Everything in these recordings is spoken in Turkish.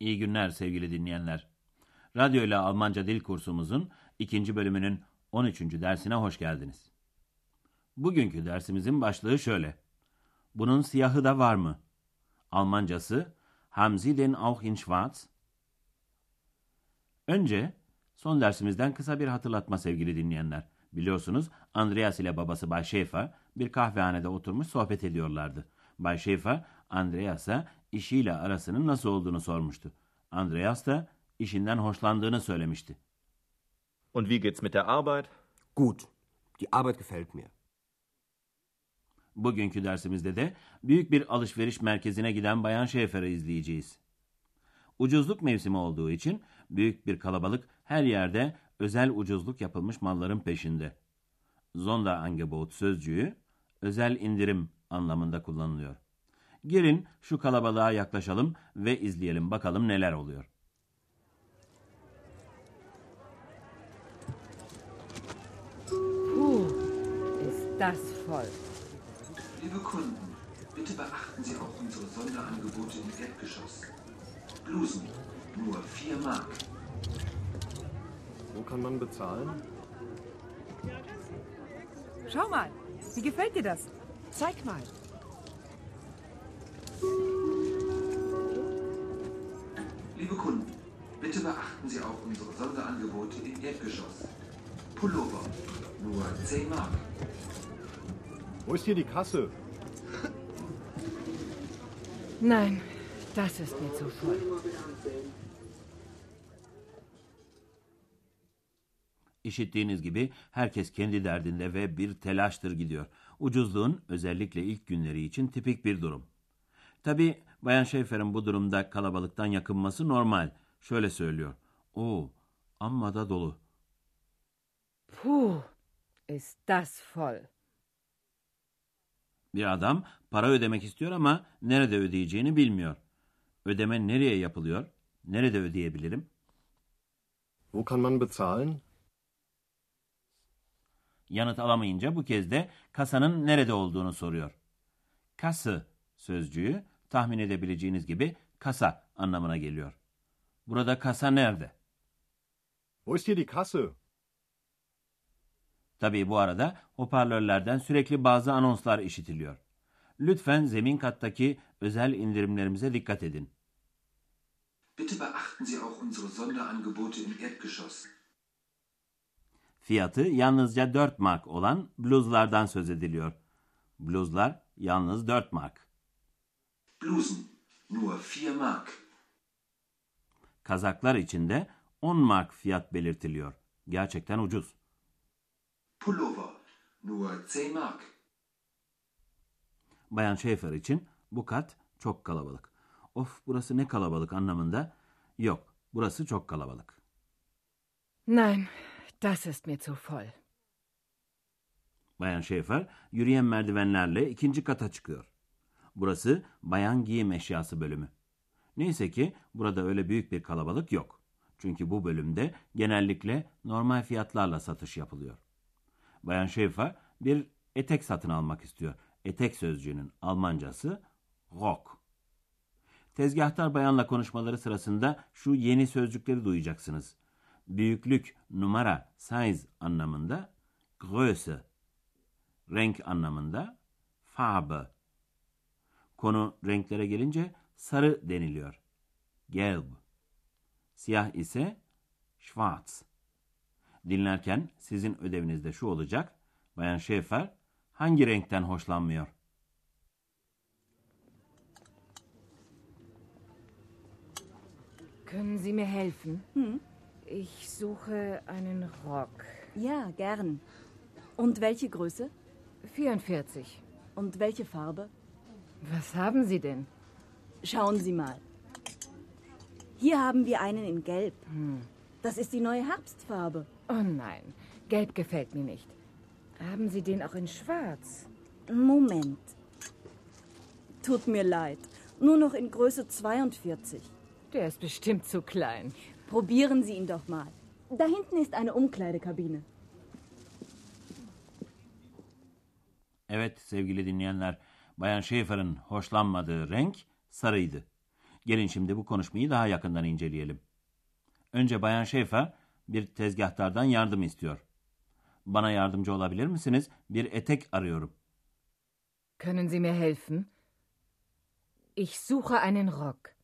İyi günler sevgili dinleyenler. Radyo ile Almanca dil kursumuzun ikinci bölümünün 13. dersine hoş geldiniz. Bugünkü dersimizin başlığı şöyle. Bunun siyahı da var mı? Almancası Haben den auch in schwarz? Önce son dersimizden kısa bir hatırlatma sevgili dinleyenler. Biliyorsunuz Andreas ile babası Bay Schäfer bir kahvehanede oturmuş sohbet ediyorlardı. Bay Schäfer Andreas'a işiyle arasının nasıl olduğunu sormuştu. Andreas da işinden hoşlandığını söylemişti. Und wie geht's mit der Arbeit? Gut, die Arbeit gefällt mir. Bugünkü dersimizde de büyük bir alışveriş merkezine giden Bayan Şefer'i izleyeceğiz. Ucuzluk mevsimi olduğu için büyük bir kalabalık her yerde özel ucuzluk yapılmış malların peşinde. Sonderangebot sözcüğü özel indirim anlamında kullanılıyor. Gelin şu kalabalığa yaklaşalım ve izleyelim bakalım neler oluyor. Puh, ist das voll. Liebe Kunden, bitte beachten Sie auch unsere Sonderangebote im Erdgeschoss. Blusen, nur 4 Mark. Wo kann man bezahlen? Schau mal, wie gefällt dir das? Zeig mal. Beachten Sie auch unsere Sonderangebote im Erdgeschoss. Pullover, nur 10 Mark. Wo ist hier die Kasse? Nein, das ist mir zu voll. İşittiğiniz gibi herkes kendi derdinde ve bir telaştır gidiyor. Ucuzluğun özellikle ilk günleri için tipik bir durum. Tabi Bayan Şefer'in bu durumda kalabalıktan yakınması normal. Şöyle söylüyor. Oo, amma da dolu. Puh, ist das voll. Bir adam para ödemek istiyor ama nerede ödeyeceğini bilmiyor. Ödeme nereye yapılıyor? Nerede ödeyebilirim? Wo kann man bezahlen? Yanıt alamayınca bu kez de kasanın nerede olduğunu soruyor. Kası sözcüğü tahmin edebileceğiniz gibi kasa anlamına geliyor. Burada kasa nerede? Wo ist hier die Kasse? Tabii bu arada hoparlörlerden sürekli bazı anonslar işitiliyor. Lütfen zemin kattaki özel indirimlerimize dikkat edin. Bitte beachten Sie auch unsere Sonderangebote im Erdgeschoss. Fiyatı yalnızca 4 mark olan bluzlardan söz ediliyor. Bluzlar yalnız 4 mark. Blusen, nur 4 Mark. Kazaklar için de 10 mark fiyat belirtiliyor. Gerçekten ucuz. Pullover, nur 10 Mark. Bayan Schäfer için bu kat çok kalabalık. Of burası ne kalabalık anlamında. Yok burası çok kalabalık. Nein, das ist mir zu voll. Bayan Schäfer yürüyen merdivenlerle ikinci kata çıkıyor. Burası bayan giyim eşyası bölümü. Neyse ki burada öyle büyük bir kalabalık yok. Çünkü bu bölümde genellikle normal fiyatlarla satış yapılıyor. Bayan Schäfer bir etek satın almak istiyor. Etek sözcüğünün Almancası Rock. Tezgahtar bayanla konuşmaları sırasında şu yeni sözcükleri duyacaksınız. Büyüklük, numara, size anlamında Größe, renk anlamında Farbe. Konu renklere gelince sarı deniliyor. Gelb. Siyah ise schwarz. Dinlerken sizin ödevinizde şu olacak. Bayan Schäfer hangi renkten hoşlanmıyor? Können Sie mir helfen? Ich suche einen Rock. Ja, gern. Und welche Größe? 44. Und welche Farbe? Was haben Sie denn? Schauen Sie mal. Hier haben wir einen in Gelb. Das ist die neue Herbstfarbe. Oh nein, gelb gefällt mir nicht. Haben Sie den auch in schwarz? Moment. Tut mir leid. Nur noch in Größe 42. Der ist bestimmt zu klein. Probieren Sie ihn doch mal. Da hinten ist eine Umkleidekabine. Evet sevgili dinleyenler, Bayan Schaefer'ın hoşlanmadığı renk sarıydı. Gelin şimdi bu konuşmayı daha yakından inceleyelim. Önce Bayan Schaefer bir tezgahtardan yardım istiyor. Bana yardımcı olabilir misiniz? Bir etek arıyorum. Können Sie mir helfen? Ich suche einen Rock.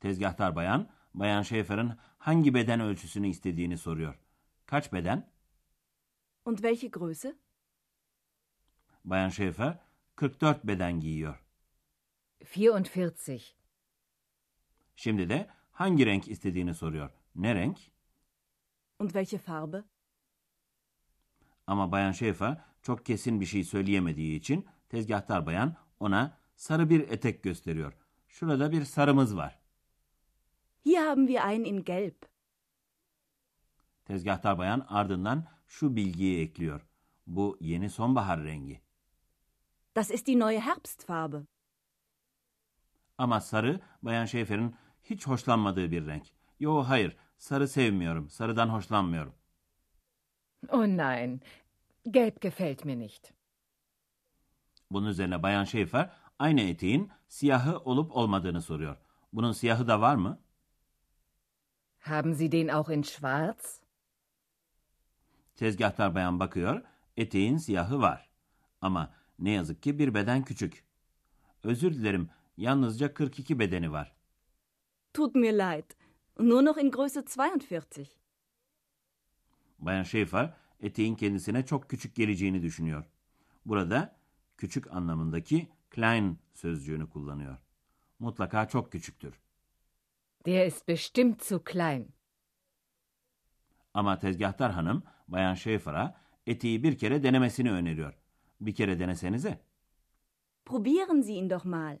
Tezgahtar bayan, Bayan Schaefer'ın hangi beden ölçüsünü istediğini soruyor. Kaç beden? Und welche Größe? Bayan Schaefer 44 beden giyiyor. 44. Şimdi de hangi renk istediğini soruyor. Ne renk? Und welche Farbe? Ama Bayan Schaefer çok kesin bir şey söyleyemediği için tezgahtar bayan ona sarı bir etek gösteriyor. Şurada bir sarımız var. Hier haben wir einen in Gelb. Tezgahtar bayan ardından şu bilgiyi ekliyor. Bu yeni sonbahar rengi. Das ist die neue Herbstfarbe. Ama sarı Bayan Schaefer'in hiç hoşlanmadığı bir renk. Yo hayır, sarı sevmiyorum, sarıdan hoşlanmıyorum. Oh nein, gelb gefällt mir nicht. Bunun üzerine Bayan Schaefer aynı eteğin siyahı olup olmadığını soruyor. Bunun siyahı da var mı? Haben Sie den auch in schwarz? Tezgahtar bayan bakıyor, eteğin siyahı var. Ama ne yazık ki bir beden küçük. Özür dilerim, yalnızca 42 bedeni var. Tut mir leid. Nur noch in Größe 42. Bayan Schaefer eteğin kendisine çok küçük geleceğini düşünüyor. Burada küçük anlamındaki klein sözcüğünü kullanıyor. Mutlaka çok küçüktür. Der ist bestimmt zu klein. Ama tezgahtar hanım Bayan Schaefer'a eteği bir kere denemesini öneriyor. Bir kere denesenize. Probieren Sie ihn doch mal.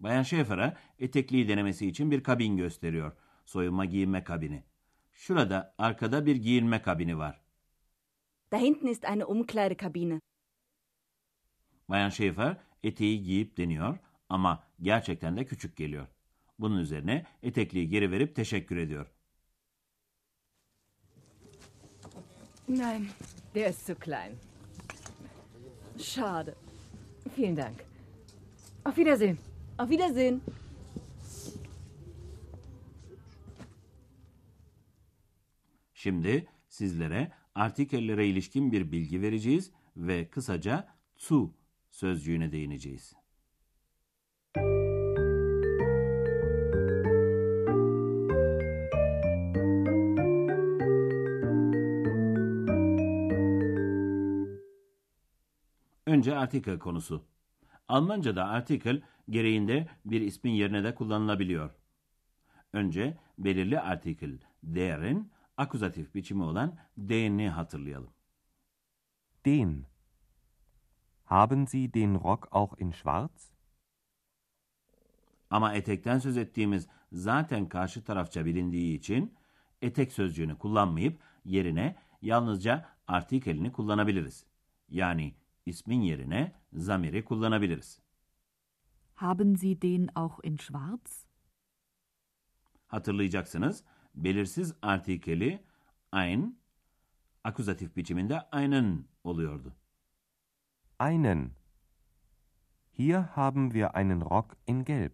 Bayan Schaefer'a etekliği denemesi için bir kabin gösteriyor. Soyunma giyinme kabini. Şurada arkada bir giyinme kabini var. Da hinten ist eine Umkleidekabine. Bayan Schaefer eteği giyip deniyor ama gerçekten de küçük geliyor. Bunun üzerine etekliği geri verip teşekkür ediyor. Nein, der ist zu klein. Schade. Vielen Dank. Auf Wiedersehen. Auf Wiedersehen. Şimdi sizlere artikellere ilişkin bir bilgi vereceğiz ve kısaca zu sözcüğüne değineceğiz. Önce artikel konusu. Almanca'da artikel gereğinde bir ismin yerine de kullanılabiliyor. Önce belirli artikel der'in akuzatif biçimi olan den'i hatırlayalım. Den. Haben Sie den Rock auch in schwarz? Ama etekten söz ettiğimiz zaten karşı tarafça bilindiği için etek sözcüğünü kullanmayıp yerine yalnızca artikelini kullanabiliriz. Yani ismin yerine zamiri kullanabiliriz. Haben Sie den auch in schwarz? Hatırlayacaksınız, belirsiz artikeli ein, akuzatif biçiminde einen oluyordu. Einen. Hier haben wir einen Rock in Gelb.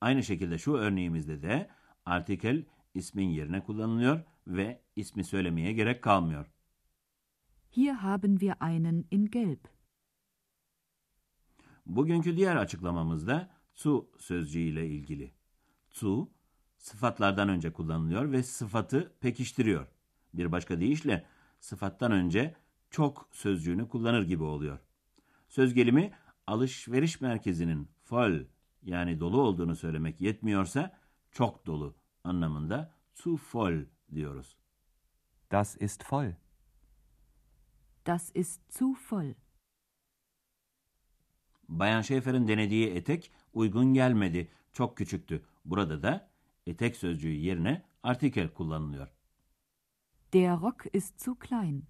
Aynı şekilde şu örneğimizde de artikel ismin yerine kullanılıyor ve ismi söylemeye gerek kalmıyor. Hier haben wir einen in Gelb. Bugünkü diğer açıklamamızda zu sözcüğüyle ilgili. Zu, sıfatlardan önce kullanılıyor ve sıfatı pekiştiriyor. Bir başka deyişle sıfattan önce çok sözcüğünü kullanır gibi oluyor. Söz gelimi alışveriş merkezinin voll yani dolu olduğunu söylemek yetmiyorsa çok dolu anlamında zu voll diyoruz. Das ist voll. Das ist zu voll. Bayan Schäfer'in denediği etek uygun gelmedi, çok küçüktü. Burada da etek sözcüğü yerine artikel kullanılıyor. Der Rock ist zu klein.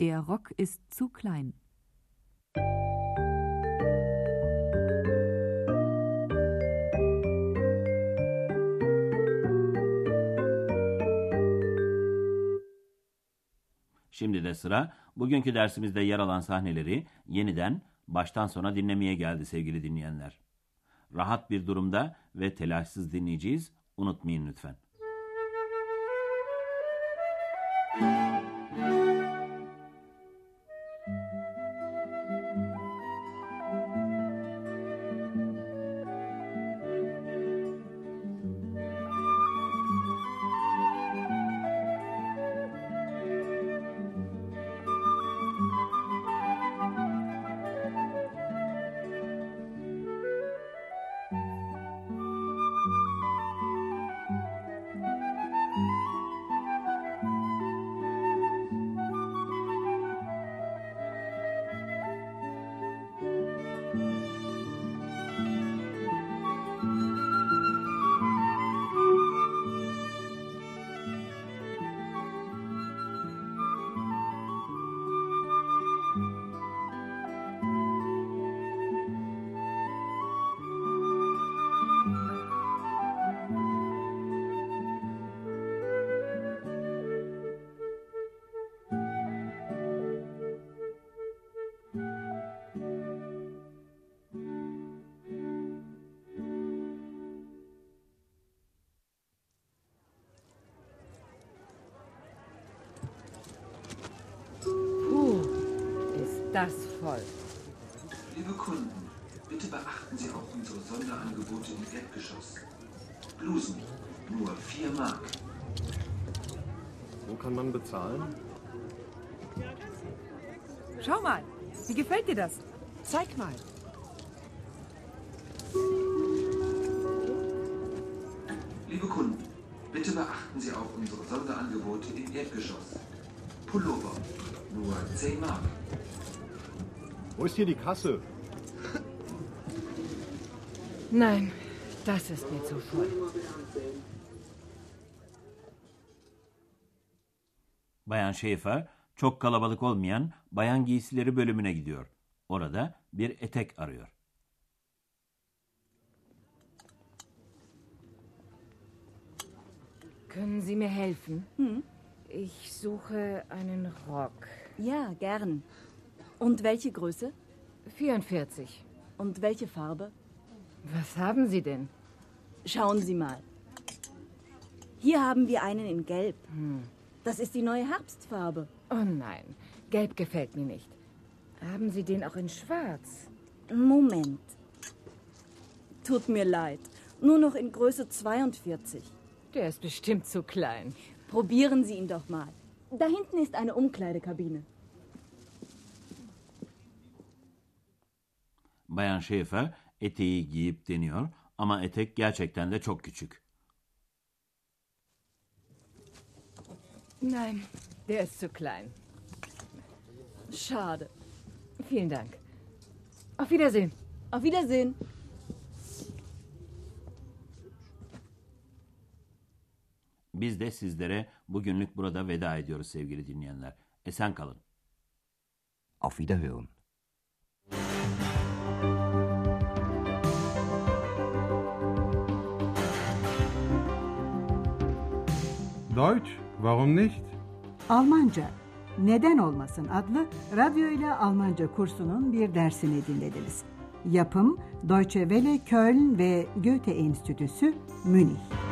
Der Rock ist zu klein. Şimdi de sıra bugünkü dersimizde yer alan sahneleri yeniden baştan sona dinlemeye geldi sevgili dinleyenler. Rahat bir durumda ve telaşsız dinleyeceğiz. Unutmayın lütfen. Das voll. Liebe Kunden, bitte beachten Sie auch unsere Sonderangebote im Erdgeschoss. Blusen, nur 4 Mark. Wo kann man bezahlen? Schau mal, wie gefällt dir das? Zeig mal. Liebe Kunden, bitte beachten Sie auch unsere Sonderangebote im Erdgeschoss. Pullover, nur 10 Mark. Wo ist hier die Kasse? Nein, das ist mir zu voll. Bayan Şefer çok kalabalık olmayan bayan giysileri bölümüne gidiyor. Orada bir etek arıyor. Können Sie mir helfen? Hm? Ich suche einen Rock. Ja, gern. Und welche Größe? 44. Und welche Farbe? Was haben Sie denn? Schauen Sie mal. Hier haben wir einen in Gelb. Hm. Das ist die neue Herbstfarbe. Oh nein, gelb gefällt mir nicht. Haben Sie den auch in schwarz? Moment. Tut mir leid. Nur noch in Größe 42. Der ist bestimmt zu klein. Probieren Sie ihn doch mal. Da hinten ist eine Umkleidekabine. Bayan Şefer eteği giyip deniyor ama etek gerçekten de çok küçük. Nein, der ist zu klein. Schade. Vielen Dank. Auf Wiedersehen. Auf Wiedersehen. Biz de sizlere bugünlük burada veda ediyoruz sevgili dinleyenler. Esen kalın. Auf Wiederhören. Deutsch, warum nicht? Almanca Neden Olmasın adlı radyo ile Almanca kursunun bir dersini dinlediniz. Yapım Deutsche Welle Köln ve Goethe Enstitüsü Münih.